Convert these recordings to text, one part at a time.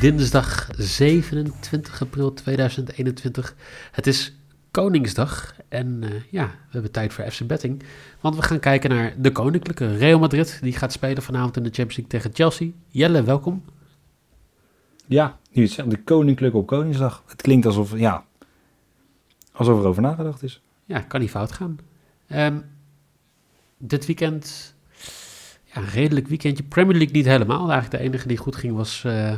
Dinsdag 27 april 2021. Het is Koningsdag en uh, ja, we hebben tijd voor FC Betting. Want we gaan kijken naar de Koninklijke Real Madrid. Die gaat spelen vanavond in de Champions League tegen Chelsea. Jelle, welkom. Ja, nu het de Koninklijke op Koningsdag. Het klinkt alsof, ja, alsof er over nagedacht is. Ja, kan niet fout gaan. Um, dit weekend, ja, redelijk weekendje. Premier League niet helemaal. Eigenlijk de enige die goed ging was... Uh,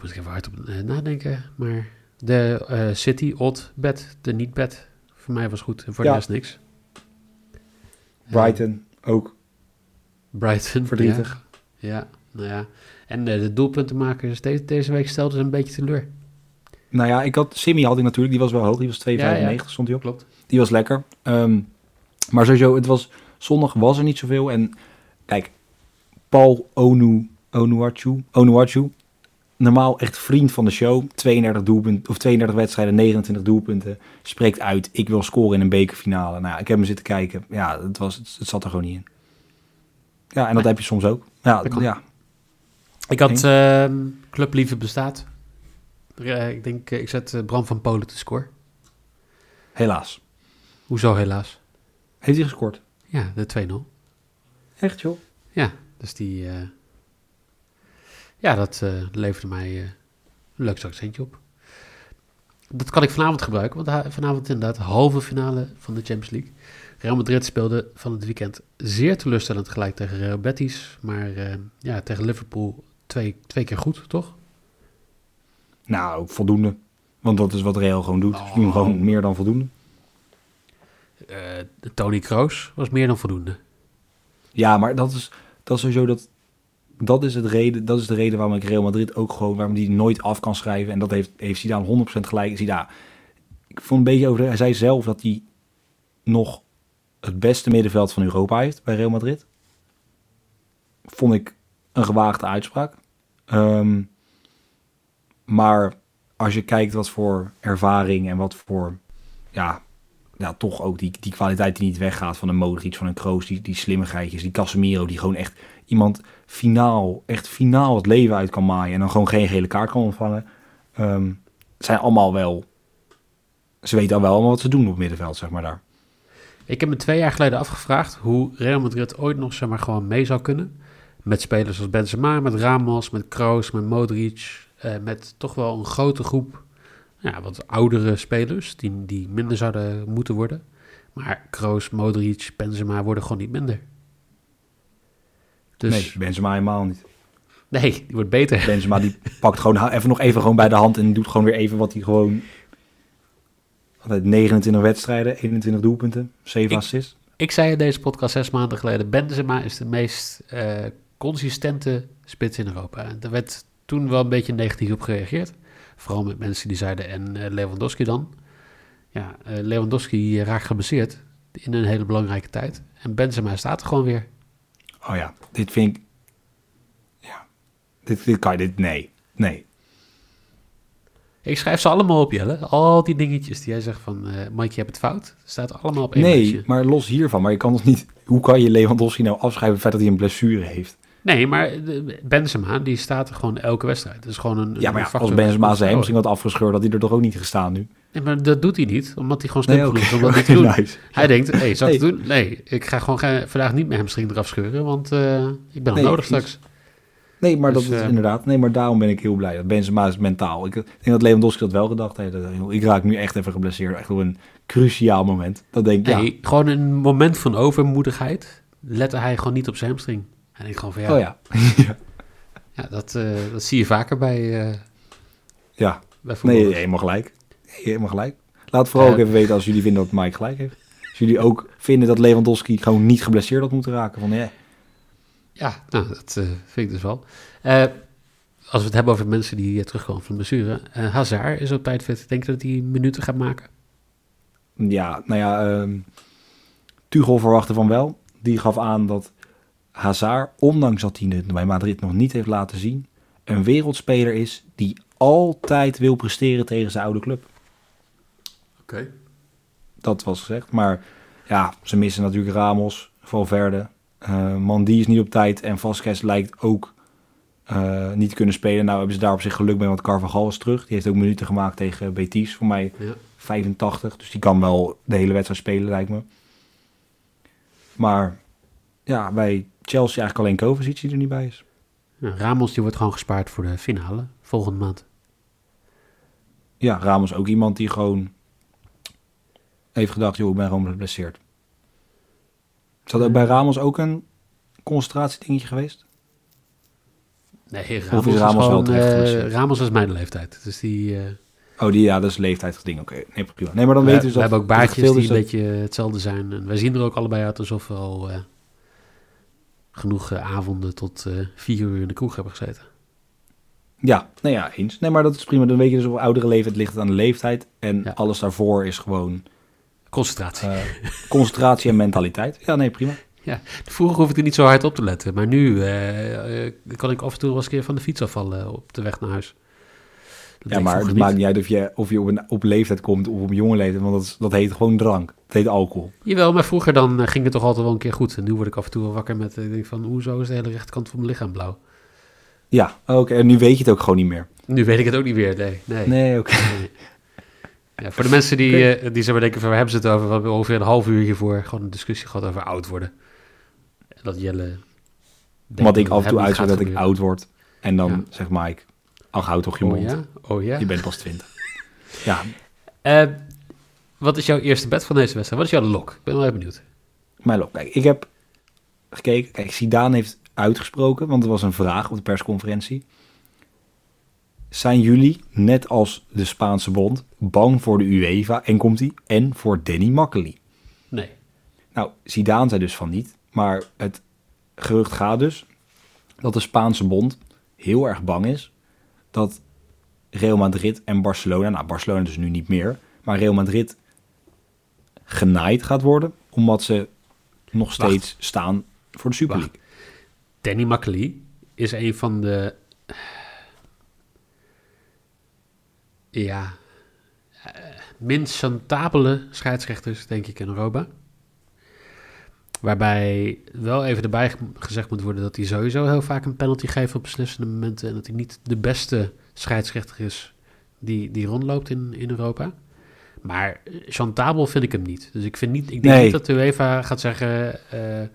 moet ik even hard op uh, nadenken. Maar de uh, City, odd bet, de niet bet. Voor mij was goed en voor ja. de rest niks. Brighton ook. Brighton. Verdrietig. Ja, ja nou ja. En de doelpuntenmakers deze, deze week stelden ze een beetje teleur. Nou ja, ik had, Simi had ik natuurlijk, die was wel hoog. Die was 2,95 ja, ja. stond hij op. Klopt. Die was lekker. Um, maar sowieso, het was, zondag was er niet zoveel. En kijk, Paul Onu, Onuachu, Onuachu, normaal echt vriend van de show. 32 doelpunten, of 32 wedstrijden, 29 doelpunten. Spreekt uit, ik wil scoren in een bekerfinale. Nou, ik heb hem zitten kijken. Ja, het, was, het, het zat er gewoon niet in. Ja, en dat heb je soms ook. Ja, ja. Ik had uh, Club Lieve bestaat. Uh, ik denk, ik zet uh, Bram van Polen te score. Helaas. Hoezo helaas? Heeft hij gescoord? Ja, de 2-0. Echt joh? Ja, dus die... Uh, ja, dat uh, leverde mij uh, een leuk accentje op. Dat kan ik vanavond gebruiken, want vanavond inderdaad halve finale van de Champions League. Real Madrid speelde van het weekend zeer teleurstellend gelijk tegen Real Betis. Maar uh, ja, tegen Liverpool twee, twee keer goed, toch? Nou, voldoende. Want dat is wat Real gewoon doet. Oh. Ze doen gewoon meer dan voldoende. Tony Kroos was meer dan voldoende. Ja, maar dat is, dat is sowieso dat dat is, het reden, dat is de reden waarom ik Real Madrid ook gewoon, waarom die nooit af kan schrijven. En dat heeft, heeft Zidane 100% gelijk. Zidane, ik vond een beetje over, hij zei zelf dat hij nog het beste middenveld van Europa heeft bij Real Madrid. Vond ik een gewaagde uitspraak. Um, maar als je kijkt wat voor ervaring en wat voor, ja, ja toch ook die, die kwaliteit die niet weggaat van een Modric, van een Kroos, die, die slimmigheidjes, die Casemiro, die gewoon echt iemand finaal, echt finaal het leven uit kan maaien en dan gewoon geen gele kaart kan ontvangen. Um, zijn allemaal wel, ze weten al wel allemaal wat ze doen op het middenveld, zeg maar daar. Ik heb me twee jaar geleden afgevraagd hoe Real Madrid ooit nog zeg maar gewoon mee zou kunnen. Met spelers als Benzema, met Ramos, met Kroos, met Modric. Uh, met toch wel een grote groep ja, wat oudere spelers die, die minder zouden moeten worden. Maar Kroos, Modric, Benzema worden gewoon niet minder. Dus... Nee, Benzema helemaal niet. Nee, die wordt beter. Benzema die pakt gewoon even nog even gewoon bij de hand en doet gewoon weer even wat hij gewoon... Altijd 29 wedstrijden, 21 doelpunten, 7 assists. Ik zei in deze podcast zes maanden geleden, Benzema is de meest uh, consistente spits in Europa. En daar werd toen wel een beetje negatief op gereageerd. Vooral met mensen die zeiden, en uh, Lewandowski dan? Ja, uh, Lewandowski raakt geblesseerd in een hele belangrijke tijd. En Benzema staat er gewoon weer. Oh ja, dit vind ik... Ja, dit, dit kan je... Dit, nee, nee. Ik schrijf ze allemaal op, Jelle. Al die dingetjes die jij zegt van... Uh, Mike, je hebt het fout. staat allemaal op één Nee, maar los hiervan. Maar je kan toch niet... Hoe kan je Lewandowski nou afschrijven het feit dat hij een blessure heeft? Nee, maar Benzema, die staat er gewoon elke wedstrijd. Dat is gewoon een, ja, maar ja, als Benzema zijn hamstring had afgescheurd, had hij er toch ook niet gestaan nu? Nee, maar dat doet hij niet, omdat hij gewoon slim nee, okay. om dat niet te doen. nice. Hij denkt, hey, zal ik nee. het doen? Nee, ik ga gewoon vandaag niet mijn hamstring eraf scheuren, want uh, ik ben nee, nodig straks. Nee, maar dus, dat is uh, inderdaad. Nee, maar daarom ben ik heel blij. Dat Benzema is mentaal. Ik denk dat Lewandowski dat wel gedacht heeft. Ik raak nu echt even geblesseerd. Echt op een cruciaal moment. Dat denk ik, ja. Gewoon een moment van overmoedigheid lette hij gewoon niet op zijn hamstring. En ik gewoon van ja. Oh ja. ja, dat, uh, dat zie je vaker bij. Uh, ja. Bij nee, helemaal gelijk. Helemaal gelijk. Laat vooral ook even weten als jullie vinden dat Mike gelijk heeft. Als jullie ook vinden dat Lewandowski gewoon niet geblesseerd had moeten raken. Van, ja, Ja, nou, dat eh, vind ik dus wel. Eh, als we het hebben over mensen die eh, terugkomen van blessure. eh Hazard is op tijd fit. Denk je dat hij minuten gaat maken? ja, nou ja, ehm Tuchel verwachtte van wel. Die gaf aan dat Hazard, ondanks dat hij het bij Madrid nog niet heeft laten zien, een wereldspeler is die altijd wil presteren tegen zijn oude club. Oké. Dat was gezegd. Maar ja, ze missen natuurlijk Ramos, Valverde. eh Mandy is niet op tijd en Vasquez lijkt ook eh, niet te kunnen spelen. Nou hebben ze daar op zich geluk mee, want Carvajal is terug. Die heeft ook minuten gemaakt tegen Betis, voor mij Ja. 85. Dus die kan wel de hele wedstrijd spelen, lijkt me. Maar ja, bij Chelsea eigenlijk alleen Kovacic die er niet bij is. Ramos die wordt gewoon gespaard voor de finale volgende maand. Ja, Ramos ook iemand die gewoon heeft gedacht, joh, ik ben gewoon geblesseerd. Is dat ook bij Ramos ook een concentratiedingetje geweest? Nee, Ramos is is, Ramos wel terecht geblesseerd? Ramos is mijn leeftijd. Dus die, eh, Oh, die, ja, dat is leeftijdsding. Oké, nee, prima. Nee, maar dan we, weten we we dus dat hebben ook baardjes die een dat- beetje hetzelfde zijn. En wij zien er ook allebei uit alsof we al eh, genoeg eh, avonden tot eh, vier uur in de kroeg hebben gezeten. Ja, nee, ja, eens. Nee, maar dat is prima. Dan weet je dus op oudere leeftijd ligt het aan de leeftijd. En Ja. alles daarvoor is gewoon Concentratie. eh, concentratie en mentaliteit. Ja, nee, prima. Vroeger hoefde ik er niet zo hard op te letten. Maar nu kan ik af en toe wel eens een keer van de fiets afvallen op de weg naar huis. Dat Ja, maar het maakt niet uit of je, of je op, een, op leeftijd komt of op jonge leeftijd. Want dat, is- dat heet gewoon drank. Dat heet alcohol. Jawel, maar vroeger dan eh, ging het toch altijd wel een keer goed. En nu word ik af en toe wel wakker met, eh, ik denk van, hoezo is de hele rechterkant van mijn lichaam blauw? Ja, oké. En nu weet je het ook gewoon niet meer. Nu weet ik het ook niet meer, nee. nee. Nee, oké. Nee. Ja, voor de mensen die, eh, die zouden denken van, waar hebben ze het over? We hebben ongeveer een half uur hiervoor gewoon een discussie gehad over oud worden. En dat Jelle... Want ik af en toe uitzet dat ik oud word. En dan Ja. zegt Mike, ach, houd toch je Oh mond. ja? Oh ja? Je bent pas 20. ja, Eh, wat is jouw eerste bed van deze wedstrijd? Wat is jouw lok? Ik ben wel even benieuwd. mijn loop. Kijk, ik heb gekeken. Kijk, Zidane heeft uitgesproken, want er was een vraag op de persconferentie. Zijn jullie, net als de Spaanse bond, bang voor de UEFA en komt die en voor Danny Makkely? Nee. Nou, Zidane zei dus van niet, maar het gerucht gaat dus dat de Spaanse bond heel erg bang is dat Real Madrid en Barcelona, nou Barcelona dus nu niet meer, maar Real Madrid genaaid gaat worden, omdat ze nog steeds staan voor de Super. League. Danny Makkely is een van de... Ja... eh, minst chantabele scheidsrechters, denk ik, in Europa. Waarbij wel even erbij ge- gezegd moet worden dat hij sowieso heel vaak een penalty geeft op beslissende momenten. En dat hij niet de beste scheidsrechter is die, die rondloopt in, in Europa. Maar eh, chantabel vind ik hem niet. Dus ik, vind niet, ik denk Nee. niet dat de UEFA gaat zeggen... eh,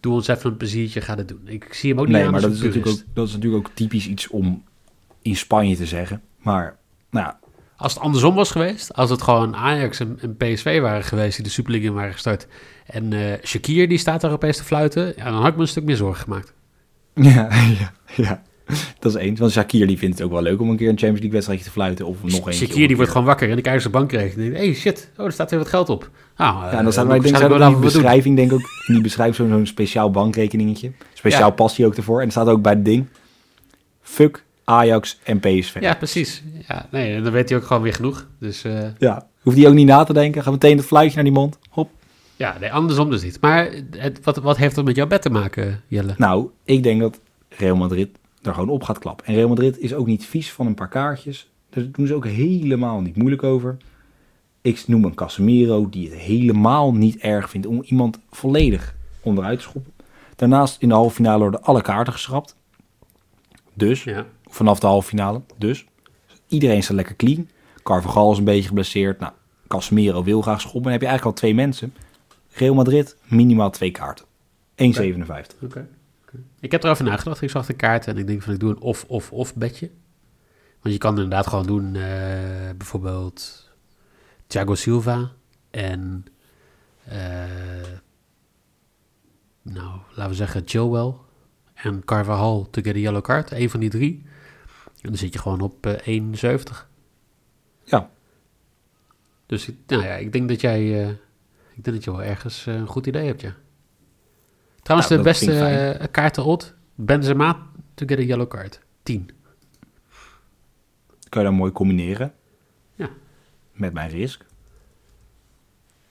doe ons even een pleziertje, ga dit doen. Ik zie hem ook niet Nee, aan maar als dat is, natuurlijk ook, dat is natuurlijk ook typisch iets om in Spanje te zeggen. Maar, nou ja, Als het andersom was geweest, als het gewoon Ajax en, en PSV waren geweest die de Super League in waren gestart... en eh Shakir die staat daar opeens te fluiten... Ja, dan had ik me een stuk meer zorgen gemaakt. Ja, ja, ja. Dat is eens. Want Shakir die vindt het ook wel leuk om een keer een Champions League wedstrijdje te fluiten. Of nog eentje. Shakir die een wordt gewoon wakker en kijkt op zijn bankrekening. En denkt, hey shit, oh, er staat weer wat geld op. Nou, Ja, en dan staat wij denk ik ik in die doen. beschrijving denk ik ook die beschrijving zo'n speciaal bankrekeningetje. Speciaal Ja. ook ervoor. En er staat ook bij het ding. Fuck Ajax en PSV. Ja, precies. Ja, nee, en dan weet hij ook gewoon weer genoeg. Dus eh, ja. Hoeft hij ook niet na te denken. Ga meteen het fluitje naar die mond. Hop. ja, nee, andersom dus niet. Maar het, wat, wat heeft dat met jouw bed te maken, Jelle? Nou, ik denk dat Real Madrid er gewoon op gaat klappen. En Real Madrid is ook niet vies van een paar kaartjes. Daar doen ze ook helemaal niet moeilijk over. Ik noem een Casemiro die het helemaal niet erg vindt om iemand volledig onderuit te schoppen. Daarnaast in de halve finale worden alle kaarten geschrapt. Dus, Ja. Vanaf de halve finale. Dus, iedereen staat lekker clean. Carvajal is een beetje geblesseerd. Nou, Casemiro wil graag schoppen. Dan heb je eigenlijk al twee mensen. Real Madrid, minimaal twee kaarten. 1,57. Oké. Ik heb erover nagedacht. Ik zag de kaart en ik denk van ik doe een of-of-of bedje. Want je kan inderdaad gewoon doen, eh, bijvoorbeeld Thiago Silva en, eh, nou, laten we zeggen Chilwell en Carvajal to get a yellow card. Eén van die drie. En dan zit je gewoon op eh 1,70. Ja, Dus ik- nou ja, ik denk dat jij... eh, Ik denk dat je wel ergens eh, een goed idee hebt, ja. Trouwens, Nou, de dat beste uh, kaarten odd. Benzema to get a yellow card. 10. Kan je dan mooi combineren. Ja. Met mijn risk.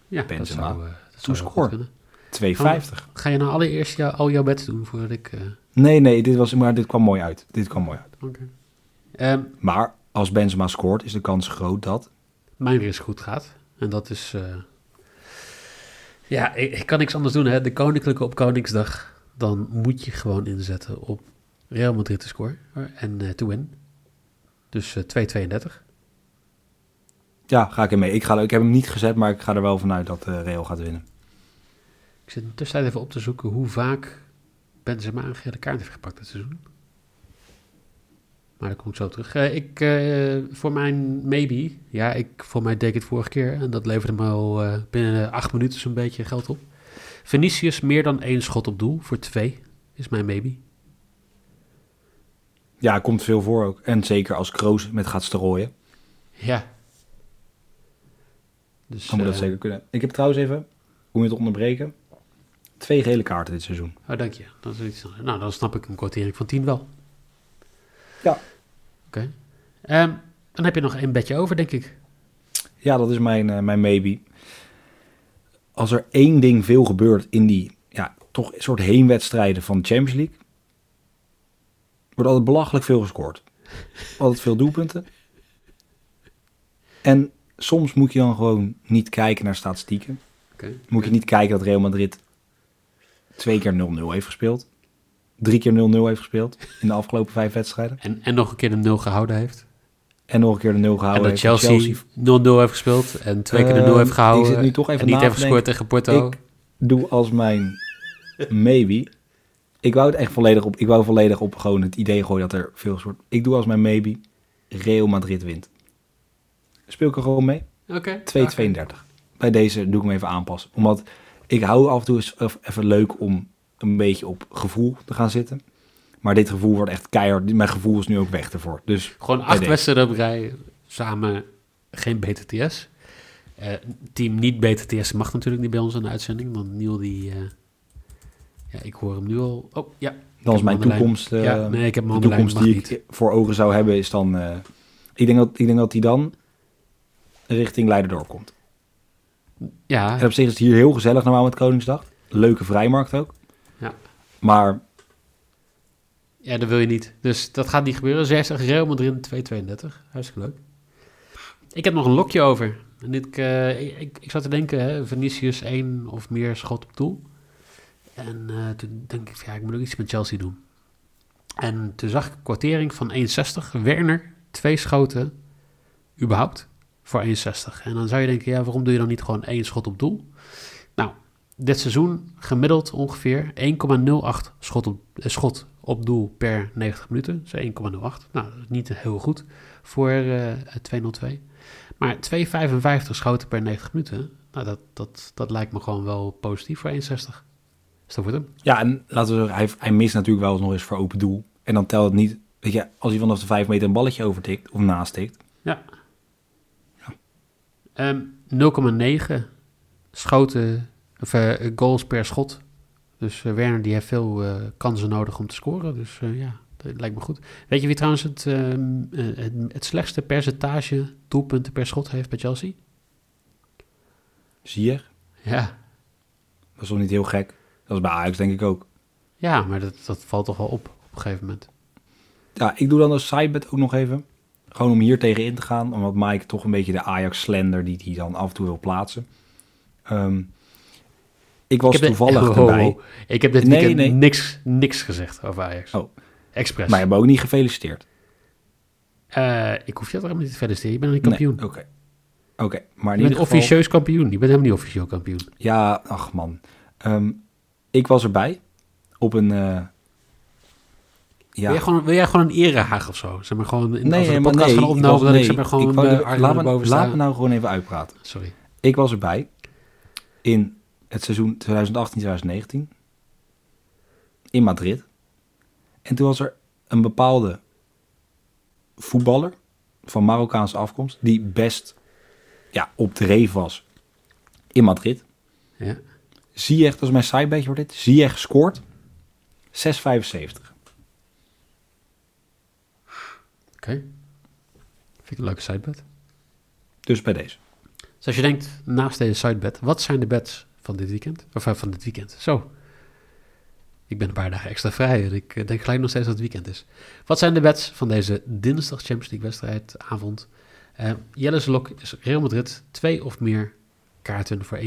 Ja, dat Benzema. uh, dat zou kunnen. 2,50. Ga je nou allereerst jou, al jouw bets doen voordat ik... Nee, nee, dit, was, maar dit kwam mooi uit. Dit kwam mooi uit. Oké. Ehm, Maar als Benzema scoort, is de kans groot dat... mijn risk goed gaat. En dat is... eh, ja, ik, ik kan niks anders doen. Hè. De Koninklijke op Koningsdag. Dan moet je gewoon inzetten op Real Madrid te scoren. En eh to win. Dus eh 2,32. Ja, ga ik in mee. Ik, ga, ik heb hem niet gezet, maar ik ga er wel vanuit dat eh Real gaat winnen. Ik zit in de tussentijd even op te zoeken hoe vaak Benzema een gele kaart heeft gepakt dit seizoen. Maar daar kom ik zo terug. Eh, ik, eh, voor mijn maybe, ja, ik, voor mij deed ik het vorige keer en dat leverde me al eh, binnen acht minuten zo'n beetje geld op. Vinicius meer dan één schot op doel voor twee is mijn maybe. Ja, komt veel voor ook. En zeker als Kroos met gaat strooien, Ja. Dus, dan moet dat zeker kunnen. Ik heb trouwens even, om je te onderbreken, twee gele kaarten dit seizoen. Oh, dank je. Dat is iets, nou, dan snap ik een kwartering van 10 wel. Oké. Ehm, dan heb je nog één bedje over, denk ik. Ja, dat is mijn, eh, mijn maybe. Als er één ding veel gebeurt in die ja, toch soort heenwedstrijden van de Champions League, wordt altijd belachelijk veel gescoord. Altijd veel doelpunten. En soms moet je dan gewoon niet kijken naar statistieken. Moet je niet kijken dat Real Madrid twee keer 0-0 heeft gespeeld. Drie keer 0-0 heeft gespeeld in de afgelopen vijf wedstrijden. En, en nog een keer de 0 gehouden heeft. En nog een keer de 0 en gehouden dat heeft. Chelsea 0-0 heeft gespeeld. En twee keer de 0 Ehm, heeft gehouden. ik zit nu toch even en niet heeft gescoord tegen Porto. Ik doe als mijn maybe. Ik wou het echt volledig op. Ik wou volledig op gewoon het idee gooien dat er veel soort. Ik doe als mijn maybe. Real Madrid wint. Speel ik er gewoon mee? Oké. 2,32. Bij deze doe ik hem even aanpassen. Omdat ik hou af en toe eens even leuk om een beetje op gevoel te gaan zitten. Maar dit gevoel wordt echt keihard. Mijn gevoel is nu ook weg ervoor. Dus Gewoon acht wedstrijden op rij. Samen geen BTTS. Eh team niet BTTS mag natuurlijk niet bij ons in de uitzending. Want Niel die... eh, ja, ik hoor hem nu al. Oh, ja. dan is mijn toekomst. eh, ja, nee, ik heb hem de toekomst die niet. ik voor ogen zou hebben is dan... eh, ik, denk dat, ik denk dat die dan richting Leiderdorp komt. Ja, En op zich is het hier heel gezellig normaal met Koningsdag. Leuke vrijmarkt ook. Maar Ja, dat wil je niet. Dus dat gaat niet gebeuren. Zij zegt Real Madrid 2,32. Hartstikke leuk. Ik heb nog een lokje over. En eh, ik, ik, ik zat te denken, hè, Vinicius één of meer schot op doel. En eh, toen denk ik, ja, ik moet ook iets met Chelsea doen. En toen zag ik een kwartering van 1,60. Werner, twee schoten, überhaupt, voor 1,60. En dan zou je denken, ja, waarom doe je dan niet gewoon één schot op doel? Dit seizoen gemiddeld ongeveer 1,08 schot op, eh, schot op doel per 90 minuten. Dus 1,08. Nou, dat is niet heel goed voor eh 2,02. Maar 2,55 schoten per 90 minuten. Nou, dat, dat, dat lijkt me gewoon wel positief voor 1,60. Dus dat wordt hem. ja, en laten we zeggen, hij, hij mist natuurlijk wel eens nog eens voor open doel. En dan telt het niet... Weet je, als hij vanaf de 5 meter een balletje overtikt of nastikt. Ehm 0,9 schoten, of eh, goals per schot. Dus eh, Werner die heeft veel eh, kansen nodig om te scoren. Dus ja, dat lijkt me goed. Weet je wie trouwens het, ehm, eh, het, het slechtste percentage doelpunten per schot heeft bij Chelsea? Zie je? Ja, Dat is toch niet heel gek? Dat is bij Ajax denk ik ook. ja maar dat, dat valt toch wel op op een gegeven moment. Ja, ik doe dan als sidebet ook nog even. Gewoon om hier tegen in te gaan. Omdat Mike toch een beetje de Ajax slender die hij dan af en toe wil plaatsen. Ehm, ik was ik toevallig oh, oh, erbij. Ik heb dit Nee, weekend nee. Niks, niks gezegd over Ajax. Oh. Expres. Maar je hebt ook niet gefeliciteerd. Eh, ik hoef je toch helemaal niet te feliciteren. Je bent een kampioen. Nee, Oké. Oké, maar in je bent geval... officieus kampioen. Je bent helemaal niet officieel kampioen. Ja, ach man. Ehm, ik was erbij op een... eh, ja, Wil, jij gewoon, wil jij gewoon een erehaag of zo? Zeg maar gewoon in, nee, als we de maar podcast nee, gaan opnemen, dat ik zeg maar gewoon ik wou de- armen laat, me, laat me nou gewoon even uitpraten. Sorry. Ik was erbij in het seizoen 2018-2019 in Madrid. En toen was er een bepaalde voetballer van Marokkaanse afkomst die best ja, op dreef was in Madrid. Ja. Ziyech, dat is mijn sidebetje voor dit. Ziyech scoort 6,75. Oké. Vind ik een leuke sidebet. Dus bij deze. Dus als je denkt, naast deze sidebet, wat zijn de bets van dit weekend? Of eh, van dit weekend? Zo. Ik ben een paar dagen extra vrij en ik eh, denk gelijk nog steeds dat het weekend is. Wat zijn de bets van deze dinsdag Champions League wedstrijd avond? Uh, Jelle's lok is Real Madrid, twee of meer kaarten voor 1,57.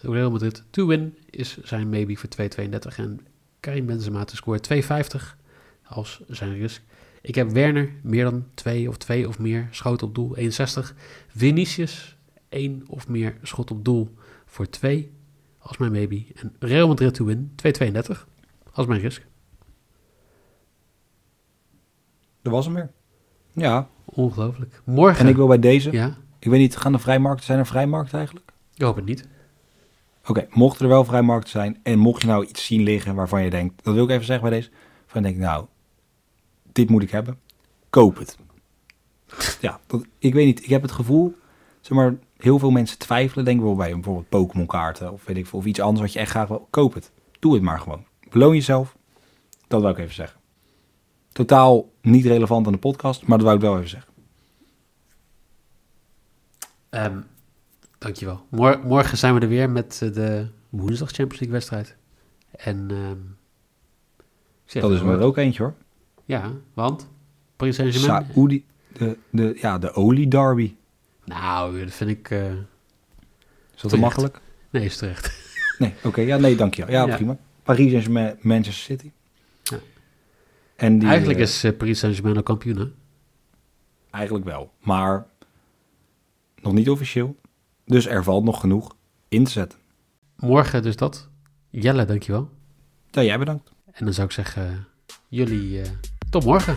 Real Madrid to win is zijn maybe voor 2,32. En Karim Benzema te scoren 2,50 als zijn risk. Ik heb Werner meer dan 2 of 2 of meer schoten op doel 1,60. Vinicius 1 of meer schot op doel voor 2 als mijn maybe. En Real Madrid to win 2,32 als mijn risk. Dat was hem weer. Ja. Ongelooflijk. Morgen. En ik wil bij deze. Ja. Ik weet niet, gaan er vrijmarkten? Zijn er vrijmarkten eigenlijk? Ik hoop het niet. Oké, mochten er wel vrijmarkten zijn en mocht je nou iets zien liggen waarvan je denkt, dat wil ik even zeggen bij deze, van je denkt, nou, dit moet ik hebben, koop het. Ja, dat, ik weet niet, ik heb het gevoel, zeg maar, heel veel mensen twijfelen, denken wel bij bijvoorbeeld Pokémon kaarten of weet ik veel, of iets anders wat je echt graag wil, koop het. Doe het maar gewoon. Beloon jezelf, dat wil ik even zeggen. Totaal niet relevant aan de podcast, maar dat wou ik wel even zeggen. Um, dankjewel. Mor morgen zijn we er weer met de woensdag Champions League wedstrijd. En um, dat is er ook eentje hoor. Ja, want Paris Saint-Germain. Saoedi, de, de, ja, de olie derby. Nou, dat vind ik. Uh, is dat te makkelijk? Nee, is terecht. Nee, oké. ja, nee, dankjewel. Ja, ja. prima. Paris Saint-Germain, Manchester City. Ja. En die, Eigenlijk uh, is uh, Paris Saint-Germain al kampioen, hè? Eigenlijk wel, maar nog niet officieel. Dus er valt nog genoeg in te zetten. Morgen dus dat. Jelle, dankjewel. Ja, jij bedankt. En dan zou ik zeggen, jullie uh, tot morgen.